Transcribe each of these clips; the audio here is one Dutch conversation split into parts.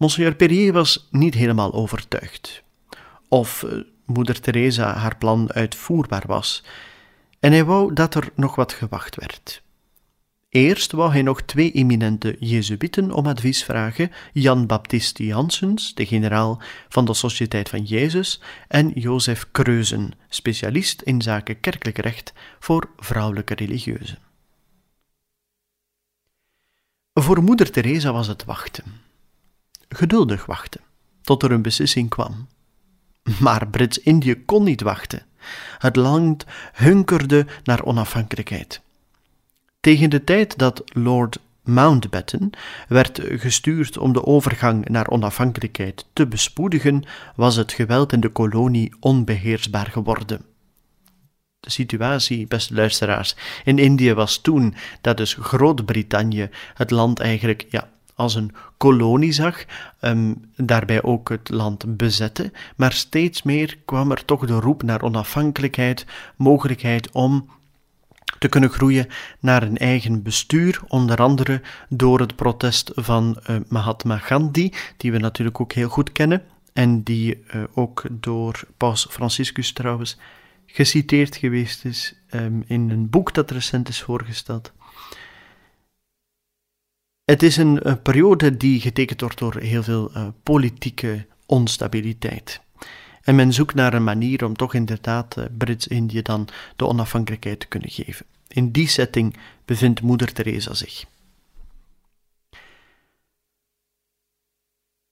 Monsieur Perrier was niet helemaal overtuigd. Of eh, moeder Teresa haar plan uitvoerbaar was. En hij wou dat er nog wat gewacht werd. Eerst wou hij nog twee eminente Jezuïeten om advies vragen: Jan Baptiste Janssens, de generaal van de Sociëteit van Jezus, en Jozef Kreuzen, specialist in zaken kerkelijk recht voor vrouwelijke religieuzen. Voor moeder Teresa was het wachten geduldig wachten tot er een beslissing kwam. Maar Brits-Indië kon niet wachten. Het land hunkerde naar onafhankelijkheid. Tegen de tijd dat Lord Mountbatten werd gestuurd om de overgang naar onafhankelijkheid te bespoedigen, was het geweld in de kolonie onbeheersbaar geworden. De situatie, beste luisteraars, in Indië was toen dat dus Groot-Brittannië het land eigenlijk ja, als een kolonie zag, um, daarbij ook het land bezette, maar steeds meer kwam er toch de roep naar onafhankelijkheid, mogelijkheid om te kunnen groeien naar een eigen bestuur, onder andere door het protest van uh, Mahatma Gandhi, die we natuurlijk ook heel goed kennen en die uh, ook door Paus Franciscus trouwens geciteerd geweest is um, in een boek dat recent is voorgesteld. Het is een, periode die getekend wordt door heel veel uh, politieke onstabiliteit. En men zoekt naar een manier om toch inderdaad uh, Brits-Indië dan de onafhankelijkheid te kunnen geven. In die setting bevindt moeder Teresa zich.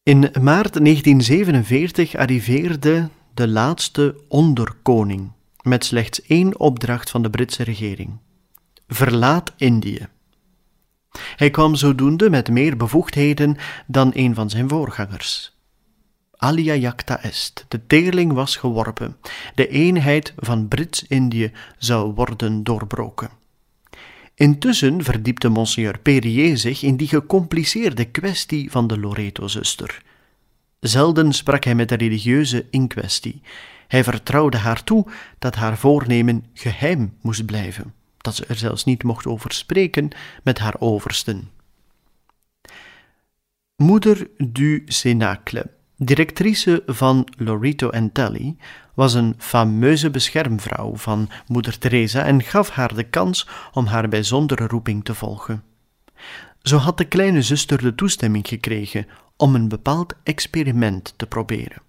In maart 1947 arriveerde de laatste onderkoning met slechts één opdracht van de Britse regering: verlaat Indië. Hij kwam zodoende met meer bevoegdheden dan een van zijn voorgangers. Alia jacta est, de teerling was geworpen, de eenheid van Brits-Indië zou worden doorbroken. Intussen verdiepte Monsieur Perrier zich in die gecompliceerde kwestie van de Loreto-zuster. Zelden sprak hij met de religieuze in kwestie. Hij vertrouwde haar toe dat haar voornemen geheim moest blijven dat ze er zelfs niet mocht over spreken met haar oversten. Moeder du Cenacle, directrice van Loreto and Tally, was een fameuze beschermvrouw van moeder Teresa en gaf haar de kans om haar bijzondere roeping te volgen. Zo had de kleine zuster de toestemming gekregen om een bepaald experiment te proberen.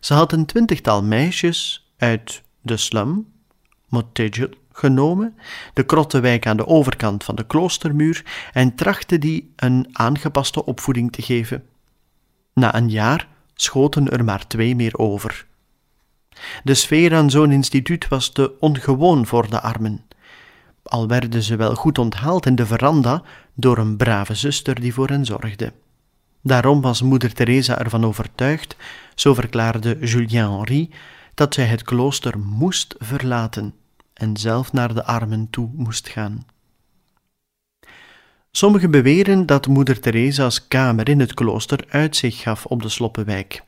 Ze had een twintigtal meisjes uit de slum, Mottegel, genomen, de krottenwijk aan de overkant van de kloostermuur, en trachtte die een aangepaste opvoeding te geven. Na een jaar schoten er maar twee meer over. De sfeer aan zo'n instituut was te ongewoon voor de armen. Al werden ze wel goed onthaald in de veranda door een brave zuster die voor hen zorgde. Daarom was moeder Teresa ervan overtuigd, zo verklaarde Julien Henri, dat zij het klooster moest verlaten en zelf naar de armen toe moest gaan. Sommigen beweren dat moeder Theresa's kamer in het klooster uitzicht gaf op de Sloppenwijk,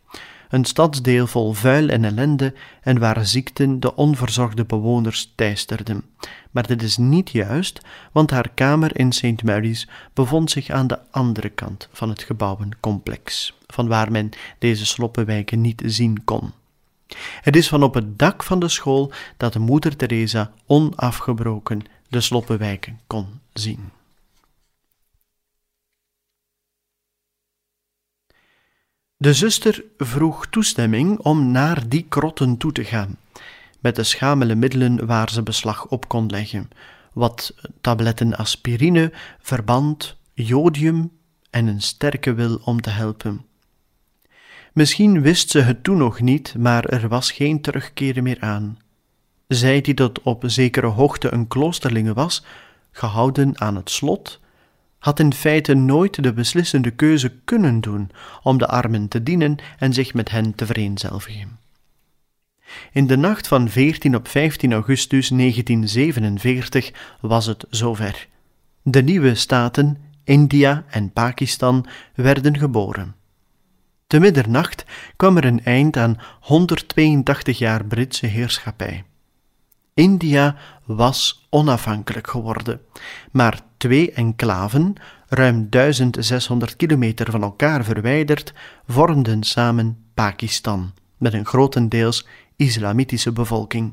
een stadsdeel vol vuil en ellende en waar ziekten de onverzorgde bewoners teisterden. Maar dit is niet juist, want haar kamer in St. Mary's bevond zich aan de andere kant van het gebouwencomplex, van waar men deze sloppenwijken niet zien kon. Het is van op het dak van de school dat de moeder Teresa onafgebroken de sloppenwijken kon zien. De zuster vroeg toestemming om naar die krotten toe te gaan, met de schamele middelen waar ze beslag op kon leggen, wat tabletten aspirine, verband, jodium en een sterke wil om te helpen. Misschien wist ze het toen nog niet, maar er was geen terugkeren meer aan. zij die tot op zekere hoogte een kloosterlinge was, gehouden aan het slot, had in feite nooit de beslissende keuze kunnen doen om de armen te dienen en zich met hen te vereenzelvigen. In de nacht van 14 op 15 augustus 1947 was het zover. De nieuwe staten, India en Pakistan, werden geboren. Te middernacht kwam er een eind aan 182 jaar Britse heerschappij. India was onafhankelijk geworden, maar twee enclaven, ruim 1600 kilometer van elkaar verwijderd, vormden samen Pakistan, met een grotendeels islamitische bevolking.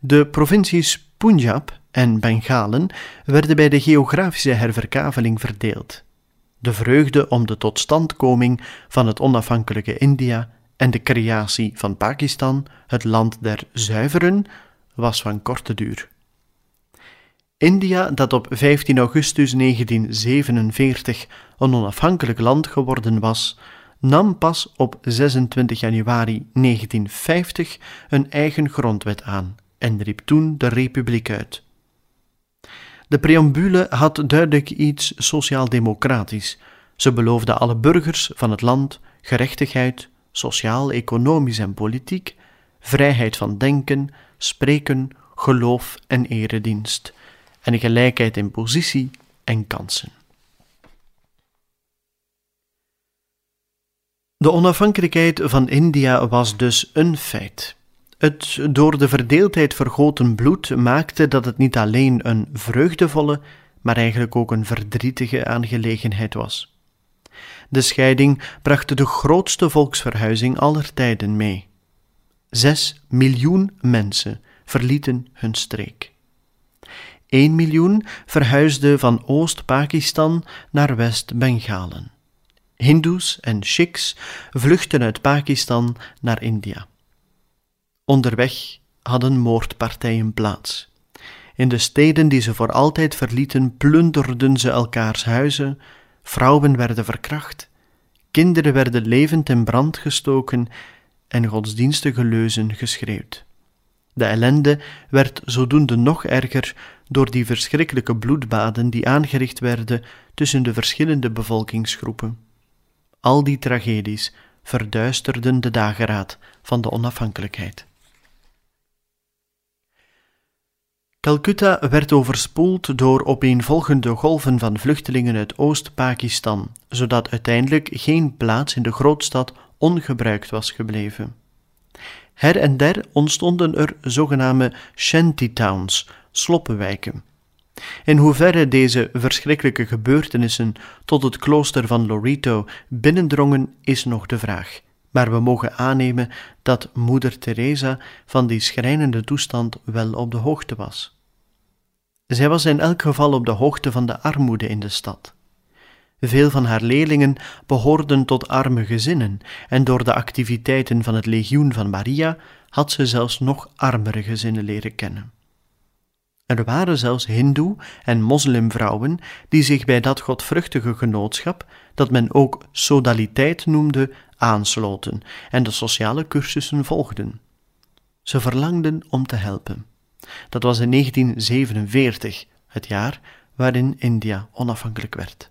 De provincies Punjab en Bengalen werden bij de geografische herverkaveling verdeeld. De vreugde om de totstandkoming van het onafhankelijke India en de creatie van Pakistan, het land der zuiveren, was van korte duur. India, dat op 15 augustus 1947 een onafhankelijk land geworden was, nam pas op 26 januari 1950 een eigen grondwet aan en riep toen de republiek uit. De preambule had duidelijk iets sociaal-democratisch. Ze beloofde alle burgers van het land gerechtigheid, sociaal, economisch en politiek, vrijheid van denken, spreken, geloof en eredienst, en gelijkheid in positie en kansen. De onafhankelijkheid van India was dus een feit. Het door de verdeeldheid vergoten bloed maakte dat het niet alleen een vreugdevolle, maar eigenlijk ook een verdrietige aangelegenheid was. De scheiding bracht de grootste volksverhuizing aller tijden mee. Zes miljoen mensen verlieten hun streek. 1 miljoen verhuisde van Oost-Pakistan naar West-Bengalen. Hindoes en Sikhs vluchtten uit Pakistan naar India. Onderweg hadden moordpartijen plaats. In de steden die ze voor altijd verlieten, plunderden ze elkaars huizen, vrouwen werden verkracht, kinderen werden levend in brand gestoken en godsdienstige leuzen geschreeuwd. De ellende werd zodoende nog erger door die verschrikkelijke bloedbaden die aangericht werden tussen de verschillende bevolkingsgroepen. Al die tragedies verduisterden de dageraad van de onafhankelijkheid. Calcutta werd overspoeld door opeenvolgende golven van vluchtelingen uit Oost-Pakistan, zodat uiteindelijk geen plaats in de grootstad ongebruikt was gebleven. Her en der ontstonden er zogenaamde shantytowns, sloppenwijken. In hoeverre deze verschrikkelijke gebeurtenissen tot het klooster van Loreto binnendrongen, is nog de vraag. Maar we mogen aannemen dat moeder Teresa van die schrijnende toestand wel op de hoogte was. Zij was in elk geval op de hoogte van de armoede in de stad. Veel van haar leerlingen behoorden tot arme gezinnen, en door de activiteiten van het legioen van Maria had ze zelfs nog armere gezinnen leren kennen. Er waren zelfs hindoe- en moslimvrouwen die zich bij dat godvruchtige genootschap, dat men ook sodaliteit noemde, aansloten en de sociale cursussen volgden. Ze verlangden om te helpen. Dat was in 1947, het jaar waarin India onafhankelijk werd.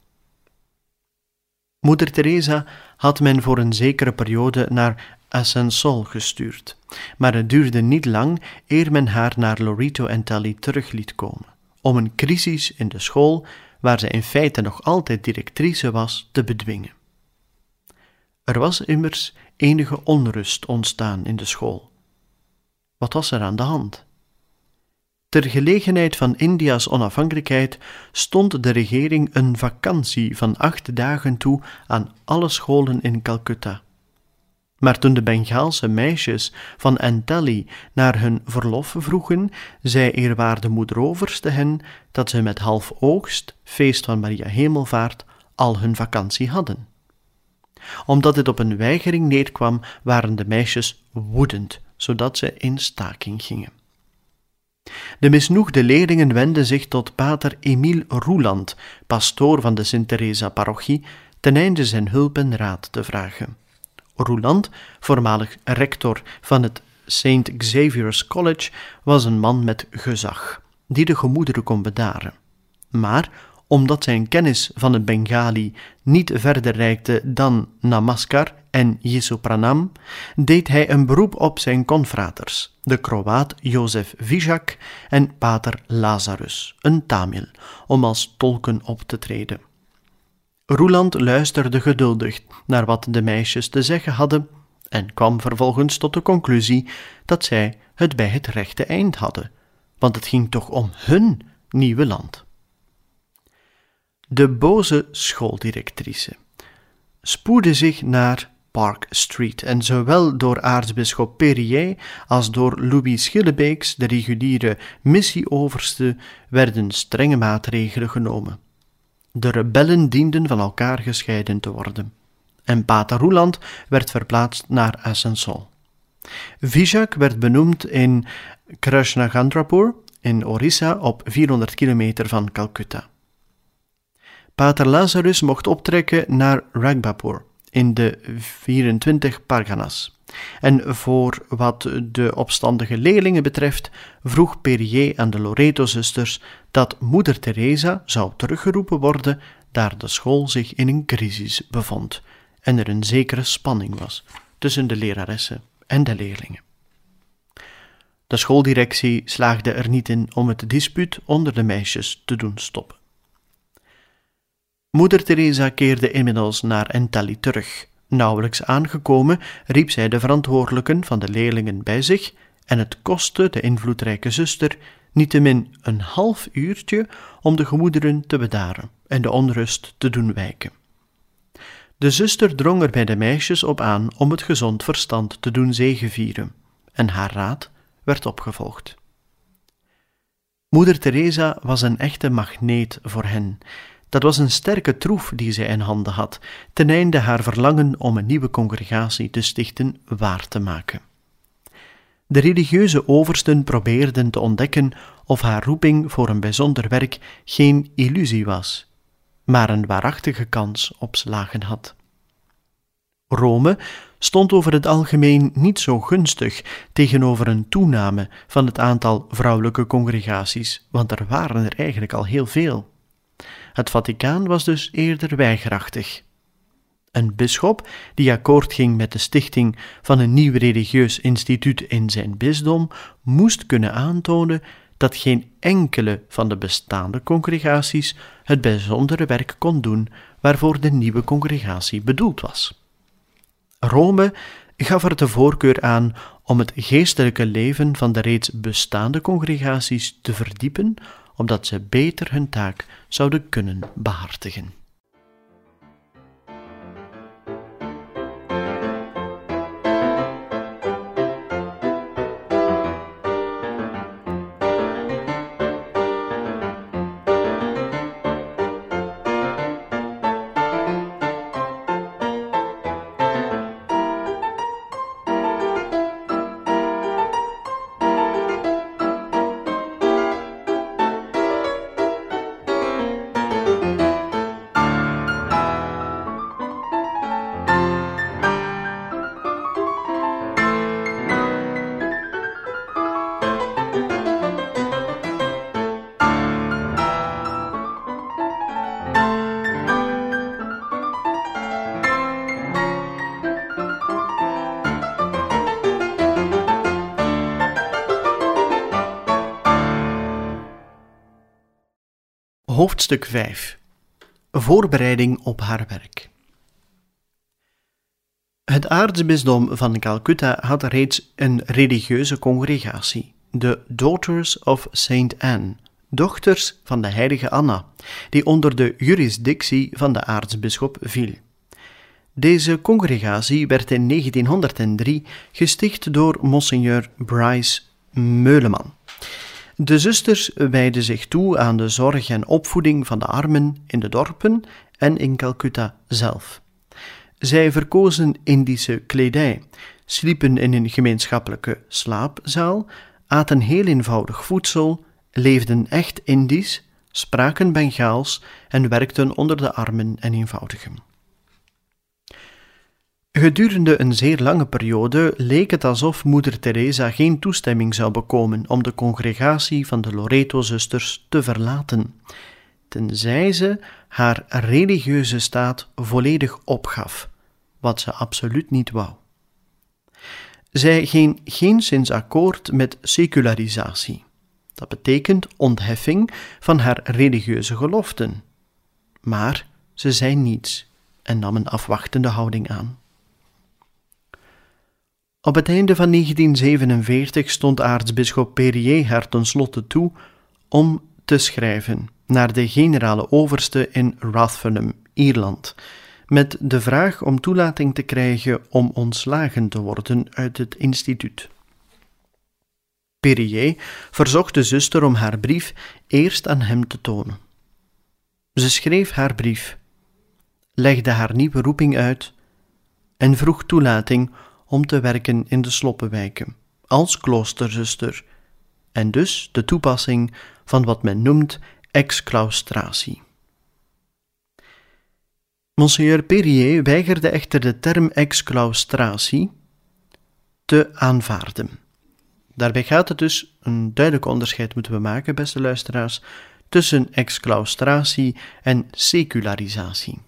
Moeder Teresa had men voor een zekere periode naar Asansol gestuurd, maar het duurde niet lang eer men haar naar Lorito en Tali terug liet komen, om een crisis in de school, waar zij in feite nog altijd directrice was, te bedwingen. Er was immers enige onrust ontstaan in de school. Wat was er aan de hand? Ter gelegenheid van India's onafhankelijkheid stond de regering een vakantie van acht dagen toe aan alle scholen in Calcutta. Maar toen de Bengaalse meisjes van Antali naar hun verlof vroegen, zei eerwaarde moeder Overste hen dat ze met half oogst, feest van Maria Hemelvaart, al hun vakantie hadden. Omdat dit op een weigering neerkwam, waren de meisjes woedend, zodat ze in staking gingen. De misnoegde leerlingen wenden zich tot pater Emile Roeland, pastoor van de Sint-Teresa-parochie, ten einde zijn hulp en raad te vragen. Roeland, voormalig rector van het St. Xavier's College was een man met gezag, die de gemoederen kon bedaren. Maar omdat zijn kennis van het Bengali niet verder reikte dan Namaskar en Yesopranam, deed hij een beroep op zijn confraters, de Kroaat Jozef Vizak en pater Lazarus, een Tamil, om als tolken op te treden. Roeland luisterde geduldig naar wat de meisjes te zeggen hadden en kwam vervolgens tot de conclusie dat zij het bij het rechte eind hadden, want het ging toch om hun nieuwe land. De boze schooldirectrice spoedde zich naar Park Street en zowel door aartsbisschop Perrier als door Louis Schillebeeks, de reguliere missieoverste, werden strenge maatregelen genomen. De rebellen dienden van elkaar gescheiden te worden en Pater Roeland werd verplaatst naar Asansol. Vijak werd benoemd in Krishnagandapur in Orissa op 400 kilometer van Calcutta. Pater Lazarus mocht optrekken naar Ragbapur in de 24 Parganas. En voor wat de opstandige leerlingen betreft, vroeg Perrier aan de Loreto-zusters dat moeder Teresa zou teruggeroepen worden, daar de school zich in een crisis bevond en er een zekere spanning was tussen de leraressen en de leerlingen. De schooldirectie slaagde er niet in om het dispuut onder de meisjes te doen stoppen. Moeder Teresa keerde inmiddels naar Entali terug. Nauwelijks aangekomen riep zij de verantwoordelijken van de leerlingen bij zich en het kostte de invloedrijke zuster niettemin een half uurtje om de gemoederen te bedaren en de onrust te doen wijken. De zuster drong er bij de meisjes op aan om het gezond verstand te doen zegevieren, en haar raad werd opgevolgd. Moeder Teresa was een echte magneet voor hen. Dat was een sterke troef die zij in handen had, ten einde haar verlangen om een nieuwe congregatie te stichten waar te maken. De religieuze oversten probeerden te ontdekken of haar roeping voor een bijzonder werk geen illusie was, maar een waarachtige kans op slagen had. Rome stond over het algemeen niet zo gunstig tegenover een toename van het aantal vrouwelijke congregaties, want er waren er eigenlijk al heel veel. Het Vaticaan was dus eerder weigerachtig. Een bisschop die akkoord ging met de stichting van een nieuw religieus instituut in zijn bisdom, moest kunnen aantonen dat geen enkele van de bestaande congregaties het bijzondere werk kon doen waarvoor de nieuwe congregatie bedoeld was. Rome gaf er de voorkeur aan om het geestelijke leven van de reeds bestaande congregaties te verdiepen, omdat ze beter hun taak zouden kunnen behartigen. Hoofdstuk 5 Voorbereiding op haar werk. Het aartsbisdom van Calcutta had reeds een religieuze congregatie, de Daughters of Saint Anne, dochters van de heilige Anna, die onder de jurisdictie van de aartsbisschop viel. Deze congregatie werd in 1903 gesticht door Monseigneur Bryce Meuleman. De zusters wijden zich toe aan de zorg en opvoeding van de armen in de dorpen en in Calcutta zelf. Zij verkozen Indische kledij, sliepen in een gemeenschappelijke slaapzaal, aten heel eenvoudig voedsel, leefden echt Indisch, spraken Bengaals en werkten onder de armen en eenvoudigen. Gedurende een zeer lange periode leek het alsof moeder Teresa geen toestemming zou bekomen om de congregatie van de Loreto-zusters te verlaten, tenzij ze haar religieuze staat volledig opgaf, wat ze absoluut niet wou. Zij ging geen sinds akkoord met secularisatie. Dat betekent ontheffing van haar religieuze geloften. Maar ze zei niets en nam een afwachtende houding aan. Op het einde van 1947 stond aartsbisschop Perrier haar tenslotte toe om te schrijven naar de generale overste in Rathdrum, Ierland, met de vraag om toelating te krijgen om ontslagen te worden uit het instituut. Perrier verzocht de zuster om haar brief eerst aan hem te tonen. Ze schreef haar brief, legde haar nieuwe roeping uit en vroeg toelating om te werken in de sloppenwijken als kloosterzuster en dus de toepassing van wat men noemt exclaustratie. Monseigneur Perrier weigerde echter de term exclaustratie te aanvaarden. Daarbij gaat het dus, een duidelijk onderscheid moeten we maken, beste luisteraars, tussen exclaustratie en secularisatie.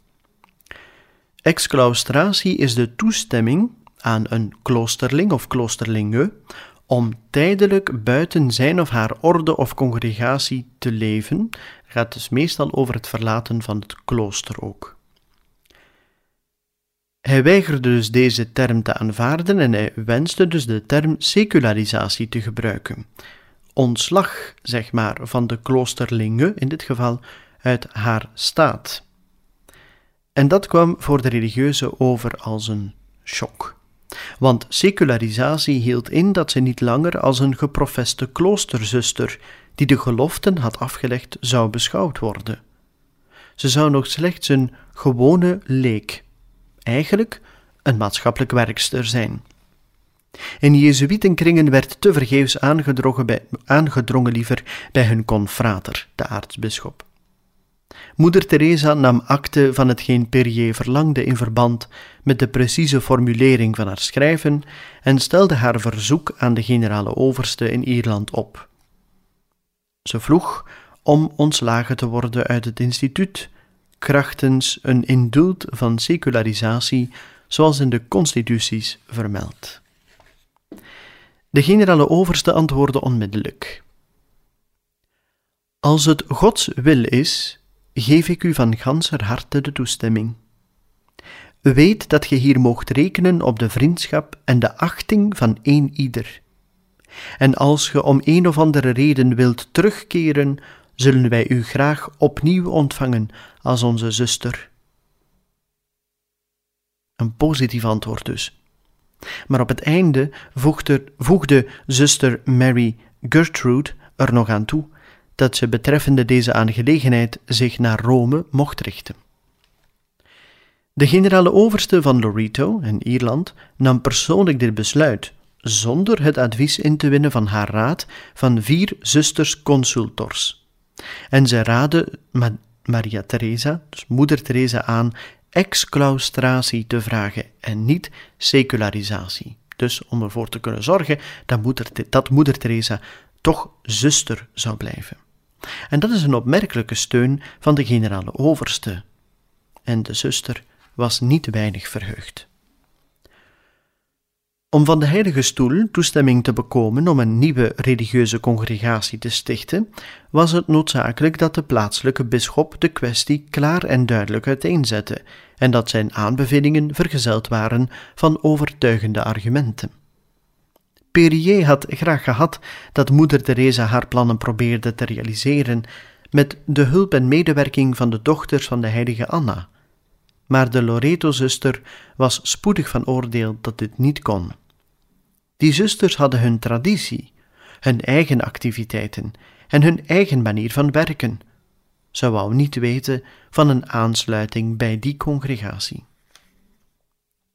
Exclaustratie is de toestemming aan een kloosterling of kloosterlinge om tijdelijk buiten zijn of haar orde of congregatie te leven. Het gaat dus meestal over het verlaten van het klooster ook. Hij weigerde dus deze term te aanvaarden en hij wenste dus de term secularisatie te gebruiken. Ontslag, zeg maar, van de kloosterlinge, in dit geval, uit haar staat. En dat kwam voor de religieuze over als een shock. Want secularisatie hield in dat ze niet langer als een geprofeste kloosterzuster, die de geloften had afgelegd, zou beschouwd worden. Ze zou nog slechts een gewone leek, eigenlijk een maatschappelijk werkster zijn. In Jezuïtenkringen werd tevergeefs aangedrongen, bij, aangedrongen liever bij hun confrater, de aartsbisschop. Moeder Teresa nam akte van hetgeen Perrier verlangde in verband met de precieze formulering van haar schrijven en stelde haar verzoek aan de generale overste in Ierland op. Ze vroeg om ontslagen te worden uit het instituut, krachtens een indult van secularisatie, zoals in de constituties vermeld. De generale overste antwoordde onmiddellijk: Als het Gods wil is, geef ik u van ganser harte de toestemming. Weet dat je hier moogt rekenen op de vriendschap en de achting van een ieder. En als ge om een of andere reden wilt terugkeren, zullen wij u graag opnieuw ontvangen als onze zuster. Een positief antwoord dus. Maar op het einde voegde, voegde zuster Mary Gertrude er nog aan toe dat ze betreffende deze aangelegenheid zich naar Rome mocht richten. De generale overste van Loreto in Ierland nam persoonlijk dit besluit, zonder het advies in te winnen van haar raad van vier zusters consultors. En zij raadde Maria Theresa, dus moeder Teresa, aan exclaustratie te vragen en niet secularisatie. Dus om ervoor te kunnen zorgen dat moeder, dat moeder Teresa toch zuster zou blijven. En dat is een opmerkelijke steun van de generale overste. En de zuster was niet weinig verheugd. Om van de Heilige Stoel toestemming te bekomen om een nieuwe religieuze congregatie te stichten, was het noodzakelijk dat de plaatselijke bisschop de kwestie klaar en duidelijk uiteenzette en dat zijn aanbevelingen vergezeld waren van overtuigende argumenten. Perrier had graag gehad dat moeder Teresa haar plannen probeerde te realiseren met de hulp en medewerking van de dochters van de heilige Anna. Maar de Loreto-zuster was spoedig van oordeel dat dit niet kon. Die zusters hadden hun traditie, hun eigen activiteiten en hun eigen manier van werken. Ze wou niet weten van een aansluiting bij die congregatie.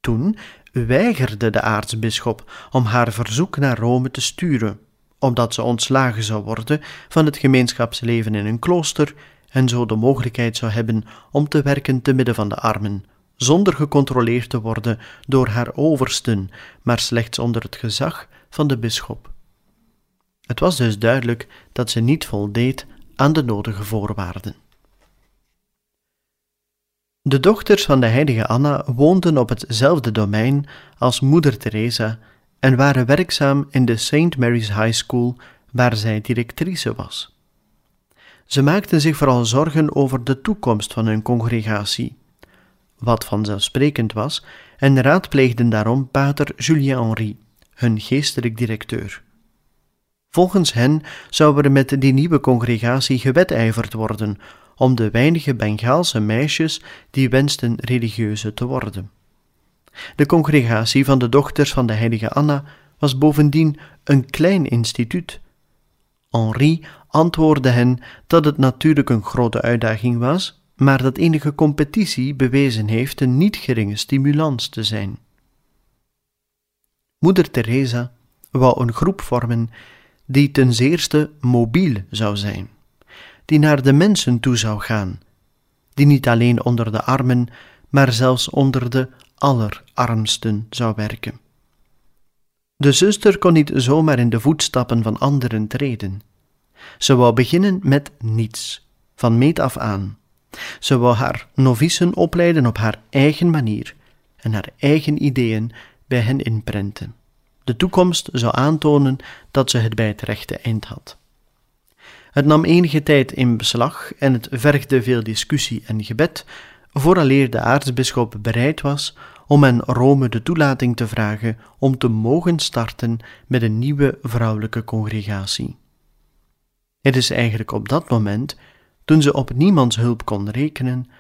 Toen weigerde de aartsbisschop om haar verzoek naar Rome te sturen, omdat ze ontslagen zou worden van het gemeenschapsleven in een klooster en zo de mogelijkheid zou hebben om te werken te midden van de armen, zonder gecontroleerd te worden door haar oversten, maar slechts onder het gezag van de bisschop. Het was dus duidelijk dat ze niet voldeed aan de nodige voorwaarden. De dochters van de heilige Anna woonden op hetzelfde domein als moeder Teresa en waren werkzaam in de St. Mary's High School, waar zij directrice was. Ze maakten zich vooral zorgen over de toekomst van hun congregatie, wat vanzelfsprekend was, en raadpleegden daarom pater Julien Henri, hun geestelijk directeur. Volgens hen zou er met die nieuwe congregatie gewetijverd worden om de weinige Bengaalse meisjes die wensten religieuze te worden. De congregatie van de dochters van de heilige Anna was bovendien een klein instituut. Henri antwoordde hen dat het natuurlijk een grote uitdaging was, maar dat enige competitie bewezen heeft een niet geringe stimulans te zijn. Moeder Teresa wou een groep vormen die ten zeerste mobiel zou zijn, die naar de mensen toe zou gaan, die niet alleen onder de armen, maar zelfs onder de allerarmsten zou werken. De zuster kon niet zomaar in de voetstappen van anderen treden. Ze wou beginnen met niets, van meet af aan. Ze wou haar novicen opleiden op haar eigen manier en haar eigen ideeën bij hen inprenten. De toekomst zou aantonen dat ze het bij het rechte eind had. Het nam enige tijd in beslag en het vergde veel discussie en gebed, vooraleer de aartsbisschop bereid was om aan Rome de toelating te vragen om te mogen starten met een nieuwe vrouwelijke congregatie. Het is eigenlijk op dat moment, toen ze op niemands hulp kon rekenen,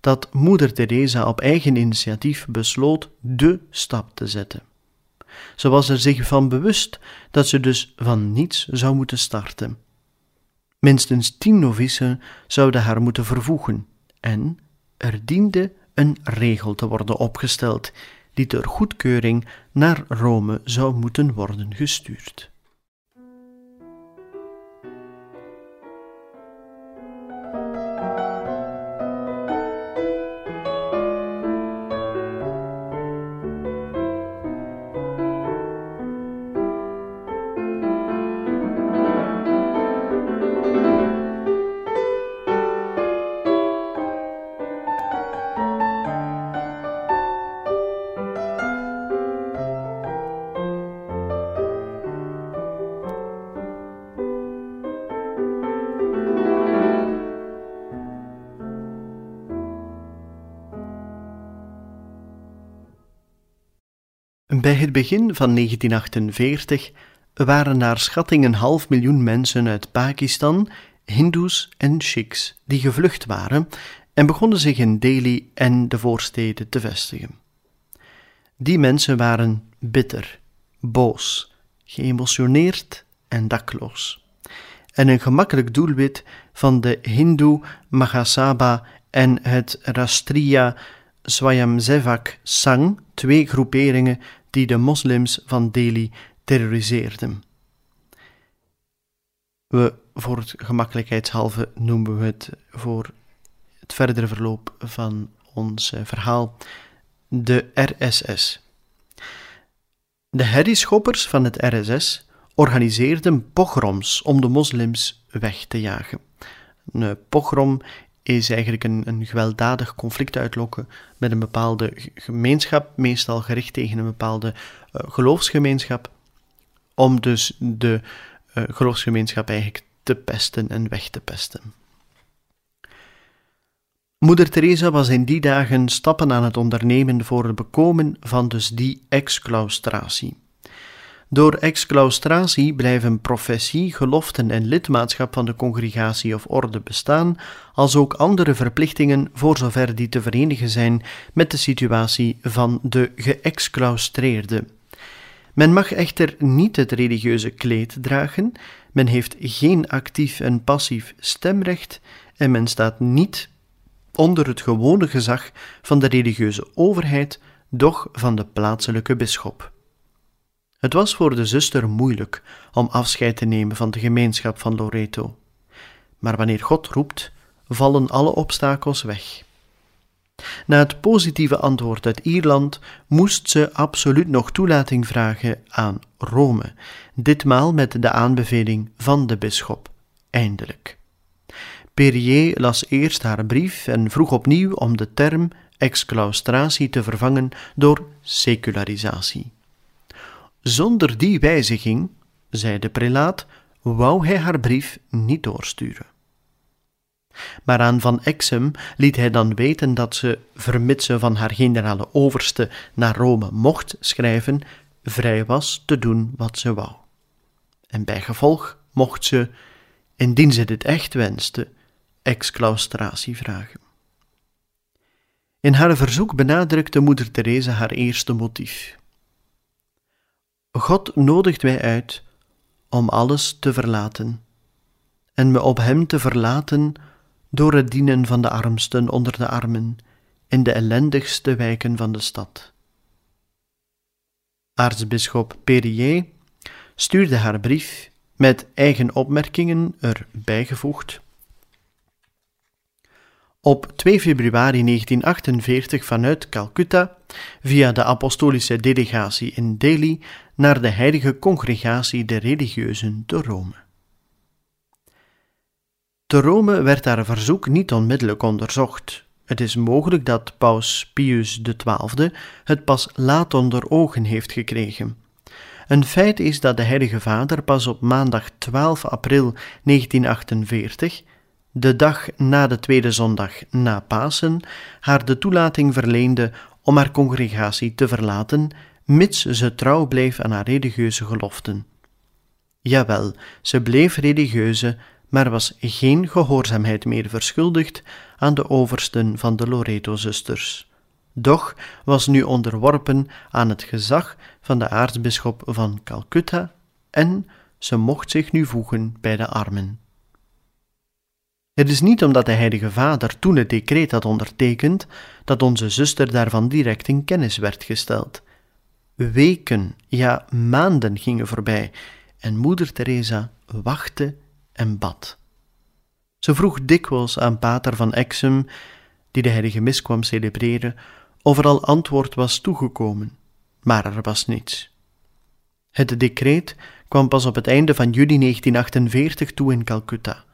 dat moeder Teresa op eigen initiatief besloot de stap te zetten. Ze was er zich van bewust dat ze dus van niets zou moeten starten. Minstens tien novicen zouden haar moeten vervoegen en er diende een regel te worden opgesteld die ter goedkeuring naar Rome zou moeten worden gestuurd. Bij het begin van 1948 waren naar schatting een half miljoen mensen uit Pakistan, Hindoes en Sikhs die gevlucht waren en begonnen zich in Delhi en de voorsteden te vestigen. Die mensen waren bitter, boos, geëmotioneerd en dakloos. En een gemakkelijk doelwit van de Hindoe Mahasabha en het Rastriya Swayamsevak Sangh, twee groeperingen die de moslims van Delhi terroriseerden. We, voor het gemakkelijkheidshalve noemen we het voor het verdere verloop van ons eh, verhaal de RSS. De herrieschoppers van het RSS organiseerden pogroms om de moslims weg te jagen. Een pogrom is eigenlijk een, een gewelddadig conflict uitlokken met een bepaalde gemeenschap, meestal gericht tegen een bepaalde uh, geloofsgemeenschap, om dus de uh, geloofsgemeenschap eigenlijk te pesten en weg te pesten. Moeder Teresa was in die dagen stappen aan het ondernemen voor het bekomen van dus die exclaustratie. Door exclaustratie blijven professie, geloften en lidmaatschap van de congregatie of orde bestaan, als ook andere verplichtingen voor zover die te verenigen zijn met de situatie van de geëxclaustreerde. Men mag echter niet het religieuze kleed dragen, men heeft geen actief en passief stemrecht en men staat niet onder het gewone gezag van de religieuze overheid, doch van de plaatselijke bisschop. Het was voor de zuster moeilijk om afscheid te nemen van de gemeenschap van Loreto. Maar wanneer God roept, vallen alle obstakels weg. Na het positieve antwoord uit Ierland moest ze absoluut nog toelating vragen aan Rome, ditmaal met de aanbeveling van de bisschop. Eindelijk. Perrier las eerst haar brief en vroeg opnieuw om de term exclaustratie te vervangen door secularisatie. Zonder die wijziging, zei de prelaat, wou hij haar brief niet doorsturen. Maar aan Van Exem liet hij dan weten dat ze, vermits ze van haar generale overste naar Rome mocht schrijven, vrij was te doen wat ze wou. En bij gevolg mocht ze, indien ze dit echt wenste, exclaustratie vragen. In haar verzoek benadrukte moeder Teresa haar eerste motief. God nodigt mij uit om alles te verlaten en me op Hem te verlaten door het dienen van de armsten onder de armen in de ellendigste wijken van de stad. Aartsbisschop Perier stuurde haar brief met eigen opmerkingen erbij gevoegd. Op 2 februari 1948 vanuit Calcutta, via de apostolische delegatie in Delhi, naar de heilige congregatie der religieuzen te Rome. Te Rome werd haar verzoek niet onmiddellijk onderzocht. Het is mogelijk dat paus Pius XII het pas laat onder ogen heeft gekregen. Een feit is dat de Heilige Vader pas op maandag 12 april 1948, de dag na de tweede zondag na Pasen, haar de toelating verleende om haar congregatie te verlaten, mits ze trouw bleef aan haar religieuze geloften. Jawel, ze bleef religieuze, maar was geen gehoorzaamheid meer verschuldigd aan de oversten van de Loreto-zusters. Doch was nu onderworpen aan het gezag van de aartsbisschop van Calcutta en ze mocht zich nu voegen bij de armen. Het is niet omdat de Heilige Vader toen het decreet had ondertekend dat onze zuster daarvan direct in kennis werd gesteld. Weken, ja maanden gingen voorbij en moeder Teresa wachtte en bad. Ze vroeg dikwijls aan pater van Exum, die de heilige mis kwam celebreren, of er al antwoord was toegekomen, maar er was niets. Het decreet kwam pas op het einde van juli 1948 toe in Calcutta.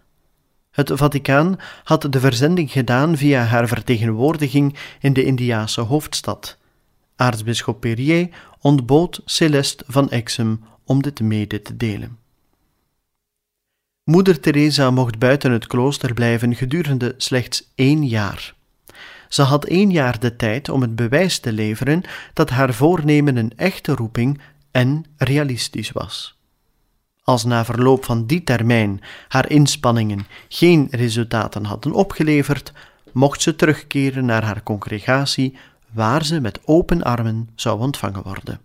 Het Vaticaan had de verzending gedaan via haar vertegenwoordiging in de Indiase hoofdstad. Aartsbisschop Perrier ontbood Celeste van Exum om dit mede te delen. Moeder Teresa mocht buiten het klooster blijven gedurende slechts één jaar. Ze had één jaar de tijd om het bewijs te leveren dat haar voornemen een echte roeping en realistisch was. Als na verloop van die termijn haar inspanningen geen resultaten hadden opgeleverd, mocht ze terugkeren naar haar congregatie, waar ze met open armen zou ontvangen worden.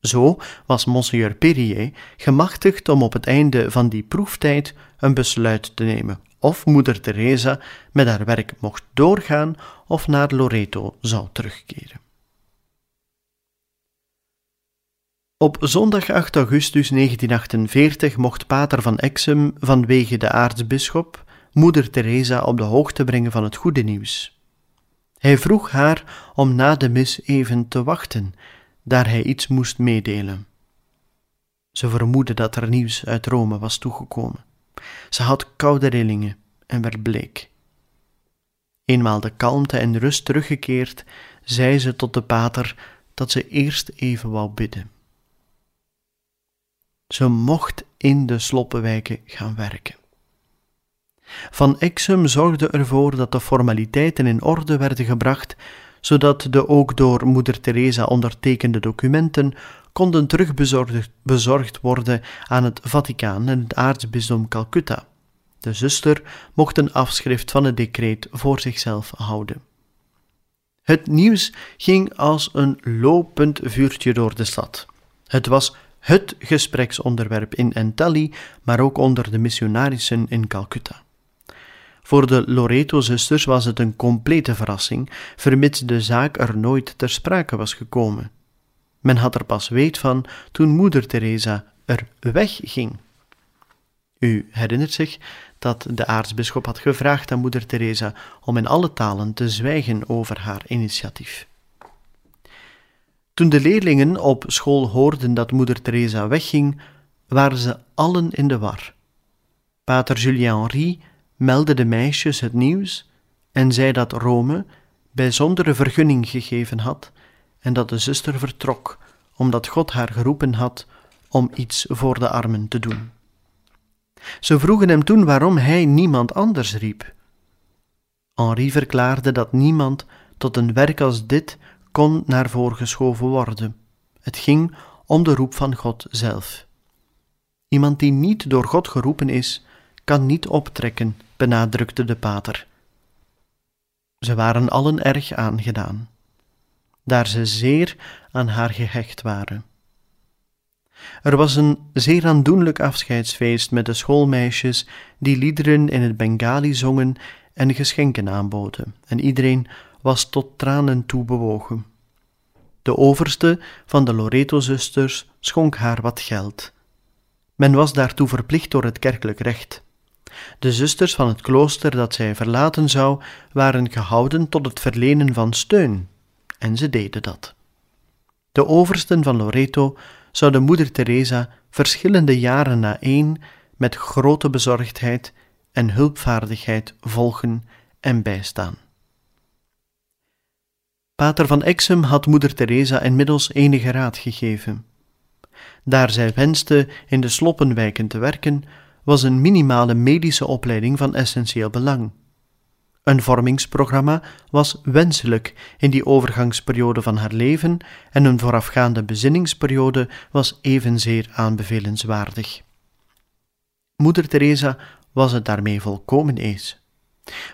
Zo was Monseigneur Perrier gemachtigd om op het einde van die proeftijd een besluit te nemen of moeder Teresa met haar werk mocht doorgaan of naar Loreto zou terugkeren. Op zondag 8 augustus 1948 mocht Pater van Exum vanwege de aartsbisschop moeder Teresa op de hoogte brengen van het goede nieuws. Hij vroeg haar om na de mis even te wachten daar hij iets moest meedelen. Ze vermoedde dat er nieuws uit Rome was toegekomen. Ze had koude rillingen en werd bleek. Eenmaal de kalmte en rust teruggekeerd, zei ze tot de pater dat ze eerst even wou bidden. Ze mocht in de sloppenwijken gaan werken. Van Exum zorgde ervoor dat de formaliteiten in orde werden gebracht, zodat de ook door moeder Teresa ondertekende documenten konden terugbezorgd worden aan het Vaticaan en het aartsbisdom Calcutta. De zuster mocht een afschrift van het decreet voor zichzelf houden. Het nieuws ging als een lopend vuurtje door de stad. Het was het gespreksonderwerp in Entelli, maar ook onder de missionarissen in Calcutta. Voor de Loreto-zusters was het een complete verrassing, vermits de zaak er nooit ter sprake was gekomen. Men had er pas weet van toen moeder Teresa er wegging. U herinnert zich dat de aartsbisschop had gevraagd aan moeder Teresa om in alle talen te zwijgen over haar initiatief. Toen de leerlingen op school hoorden dat moeder Teresa wegging, waren ze allen in de war. Pater Julien Henri meldde de meisjes het nieuws en zei dat Rome bijzondere vergunning gegeven had en dat de zuster vertrok, omdat God haar geroepen had om iets voor de armen te doen. Ze vroegen hem toen waarom hij niemand anders riep. Henri verklaarde dat niemand tot een werk als dit kon naar voren geschoven worden. Het ging om de roep van God zelf. Iemand die niet door God geroepen is, kan niet optrekken, benadrukte de pater. Ze waren allen erg aangedaan, daar ze zeer aan haar gehecht waren. Er was een zeer aandoenlijk afscheidsfeest met de schoolmeisjes die liederen in het Bengali zongen en geschenken aanboden, en iedereen was tot tranen toe bewogen. De overste van de Loreto-zusters schonk haar wat geld. Men was daartoe verplicht door het kerkelijk recht. De zusters van het klooster dat zij verlaten zou, waren gehouden tot het verlenen van steun, en ze deden dat. De oversten van Loreto zouden moeder Teresa verschillende jaren na één met grote bezorgdheid en hulpvaardigheid volgen en bijstaan. Pater van Exum had moeder Teresa inmiddels enige raad gegeven. Daar zij wenste in de sloppenwijken te werken, was een minimale medische opleiding van essentieel belang. Een vormingsprogramma was wenselijk in die overgangsperiode van haar leven en een voorafgaande bezinningsperiode was evenzeer aanbevelenswaardig. Moeder Teresa was het daarmee volkomen eens.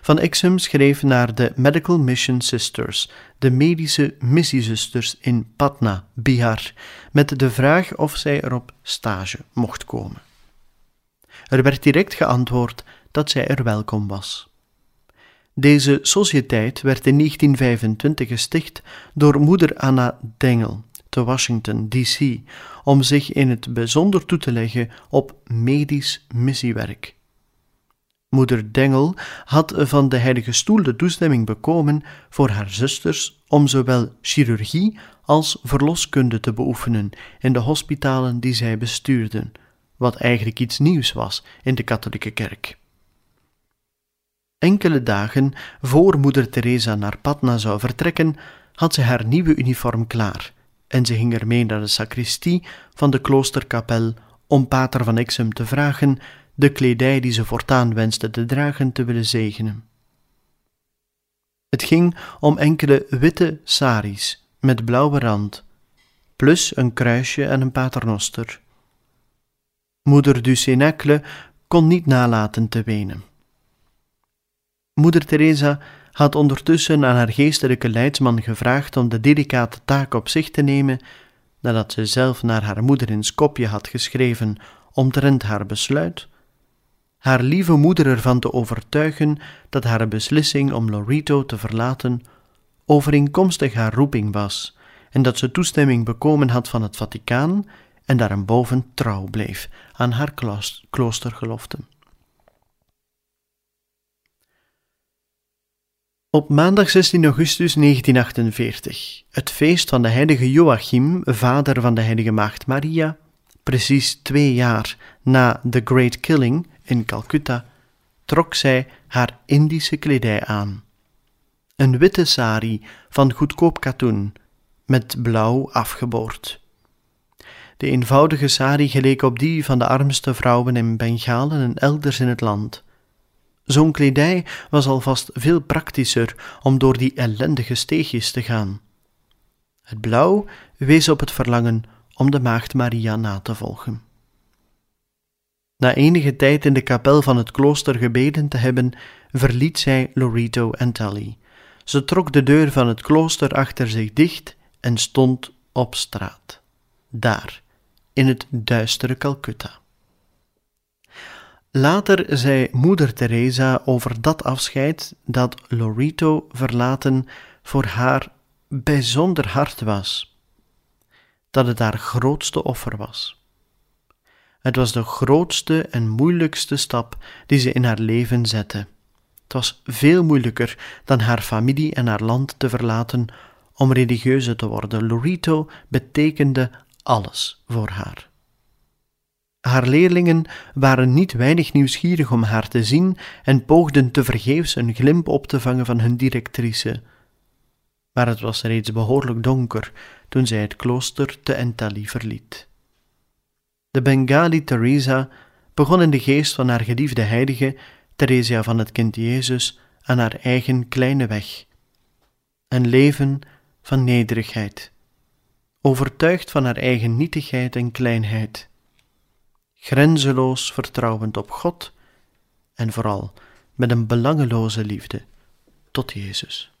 Van Exum schreef naar de Medical Mission Sisters, de medische missiezusters in Patna, Bihar, met de vraag of zij er op stage mocht komen. Er werd direct geantwoord dat zij er welkom was. Deze sociëteit werd in 1925 gesticht door moeder Anna Dengel te Washington, D.C., om zich in het bijzonder toe te leggen op medisch missiewerk. Moeder Dengel had van de Heilige Stoel de toestemming bekomen voor haar zusters om zowel chirurgie als verloskunde te beoefenen in de hospitalen die zij bestuurden, wat eigenlijk iets nieuws was in de katholieke kerk. Enkele dagen voor moeder Teresa naar Patna zou vertrekken, had ze haar nieuwe uniform klaar en ze ging ermee naar de sacristie van de kloosterkapel om pater van Exum te vragen de kledij die ze voortaan wenste te dragen te willen zegenen. Het ging om enkele witte saris met blauwe rand, plus een kruisje en een paternoster. Moeder du kon niet nalaten te wenen. Moeder Teresa had ondertussen aan haar geestelijke leidsman gevraagd om de delicate taak op zich te nemen, nadat ze zelf naar haar moeder in Skopje had geschreven omtrent haar besluit, haar lieve moeder ervan te overtuigen dat haar beslissing om Lorito te verlaten overeenkomstig haar roeping was en dat ze toestemming bekomen had van het Vaticaan en daarboven trouw bleef aan haar kloostergelofte. Op maandag 16 augustus 1948, het feest van de heilige Joachim, vader van de heilige maagd Maria, precies twee jaar na The Great Killing in Calcutta, trok zij haar Indische kledij aan. Een witte sari van goedkoop katoen, met blauw afgeboord. De eenvoudige sari geleek op die van de armste vrouwen in Bengalen en elders in het land. Zo'n kledij was alvast veel praktischer om door die ellendige steegjes te gaan. Het blauw wees op het verlangen om de maagd Maria na te volgen. Na enige tijd in de kapel van het klooster gebeden te hebben, verliet zij Lorito en Tally. Ze trok de deur van het klooster achter zich dicht en stond op straat. Daar, in het duistere Calcutta. Later zei moeder Teresa over dat afscheid dat Lorito verlaten voor haar bijzonder hard was, dat het haar grootste offer was. Het was de grootste en moeilijkste stap die ze in haar leven zette. Het was veel moeilijker dan haar familie en haar land te verlaten om religieuze te worden. Lorito betekende alles voor haar. Haar leerlingen waren niet weinig nieuwsgierig om haar te zien en poogden tevergeefs een glimp op te vangen van hun directrice. Maar het was reeds behoorlijk donker toen zij het klooster te Entali verliet. De Bengali Teresa begon in de geest van haar geliefde heilige, Theresia van het Kind Jezus, aan haar eigen kleine weg. Een leven van nederigheid, overtuigd van haar eigen nietigheid en kleinheid, grenzeloos vertrouwend op God en vooral met een belangeloze liefde tot Jezus.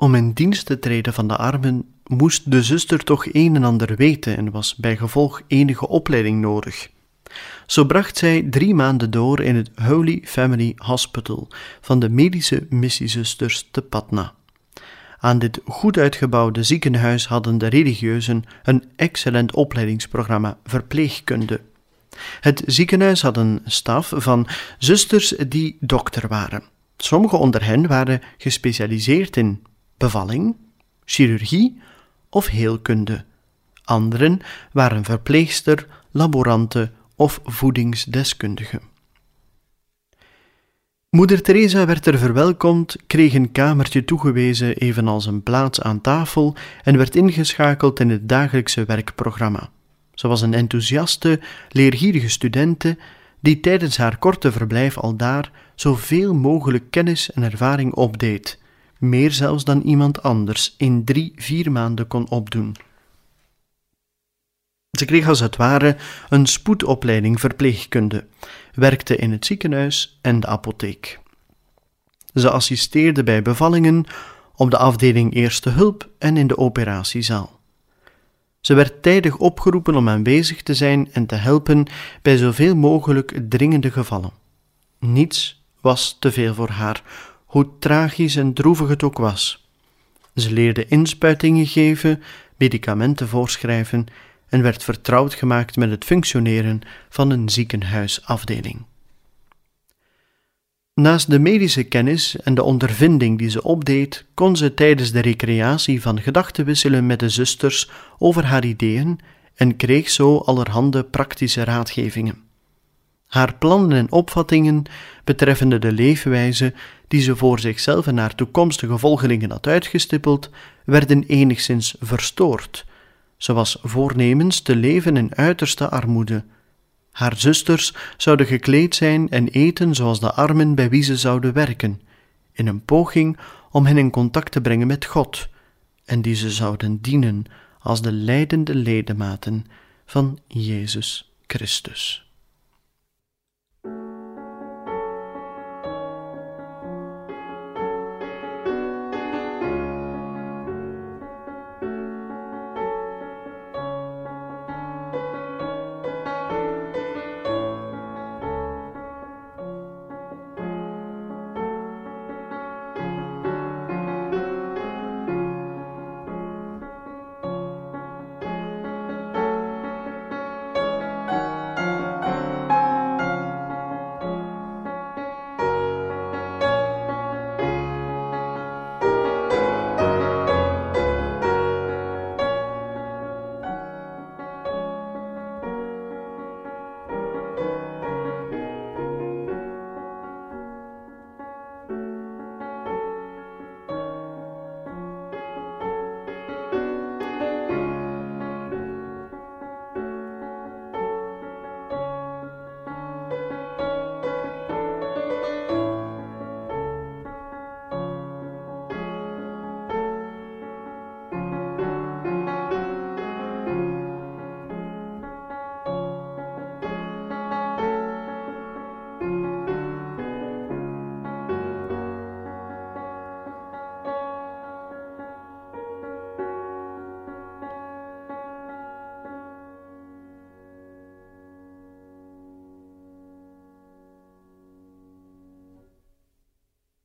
Om in dienst te treden van de armen moest de zuster toch een en ander weten en was bij gevolg enige opleiding nodig. Zo bracht zij drie maanden door in het Holy Family Hospital van de medische missiezusters te Patna. Aan dit goed uitgebouwde ziekenhuis hadden de religieuzen een excellent opleidingsprogramma verpleegkunde. Het ziekenhuis had een staf van zusters die dokter waren. Sommige onder hen waren gespecialiseerd in bevalling, chirurgie of heelkunde. Anderen waren verpleegster, laborante of voedingsdeskundige. Moeder Teresa werd er verwelkomd, kreeg een kamertje toegewezen, evenals een plaats aan tafel, en werd ingeschakeld in het dagelijkse werkprogramma. Ze was een enthousiaste, leergierige studente die tijdens haar korte verblijf al daar zoveel mogelijk kennis en ervaring opdeed, meer zelfs dan iemand anders, in drie, vier maanden kon opdoen. Ze kreeg als het ware een spoedopleiding verpleegkunde, werkte in het ziekenhuis en de apotheek. Ze assisteerde bij bevallingen op de afdeling Eerste Hulp en in de operatiezaal. Ze werd tijdig opgeroepen om aanwezig te zijn en te helpen bij zoveel mogelijk dringende gevallen. Niets was te veel voor haar, hoe tragisch en droevig het ook was. Ze leerde inspuitingen geven, medicamenten voorschrijven en werd vertrouwd gemaakt met het functioneren van een ziekenhuisafdeling. Naast de medische kennis en de ondervinding die ze opdeed, kon ze tijdens de recreatie van gedachten wisselen met de zusters over haar ideeën en kreeg zo allerhande praktische raadgevingen. Haar plannen en opvattingen betreffende de leefwijze die ze voor zichzelf en haar toekomstige volgelingen had uitgestippeld, werden enigszins verstoord. Ze was voornemens te leven in uiterste armoede. Haar zusters zouden gekleed zijn en eten zoals de armen bij wie ze zouden werken, in een poging om hen in contact te brengen met God, en die ze zouden dienen als de leidende ledematen van Jezus Christus.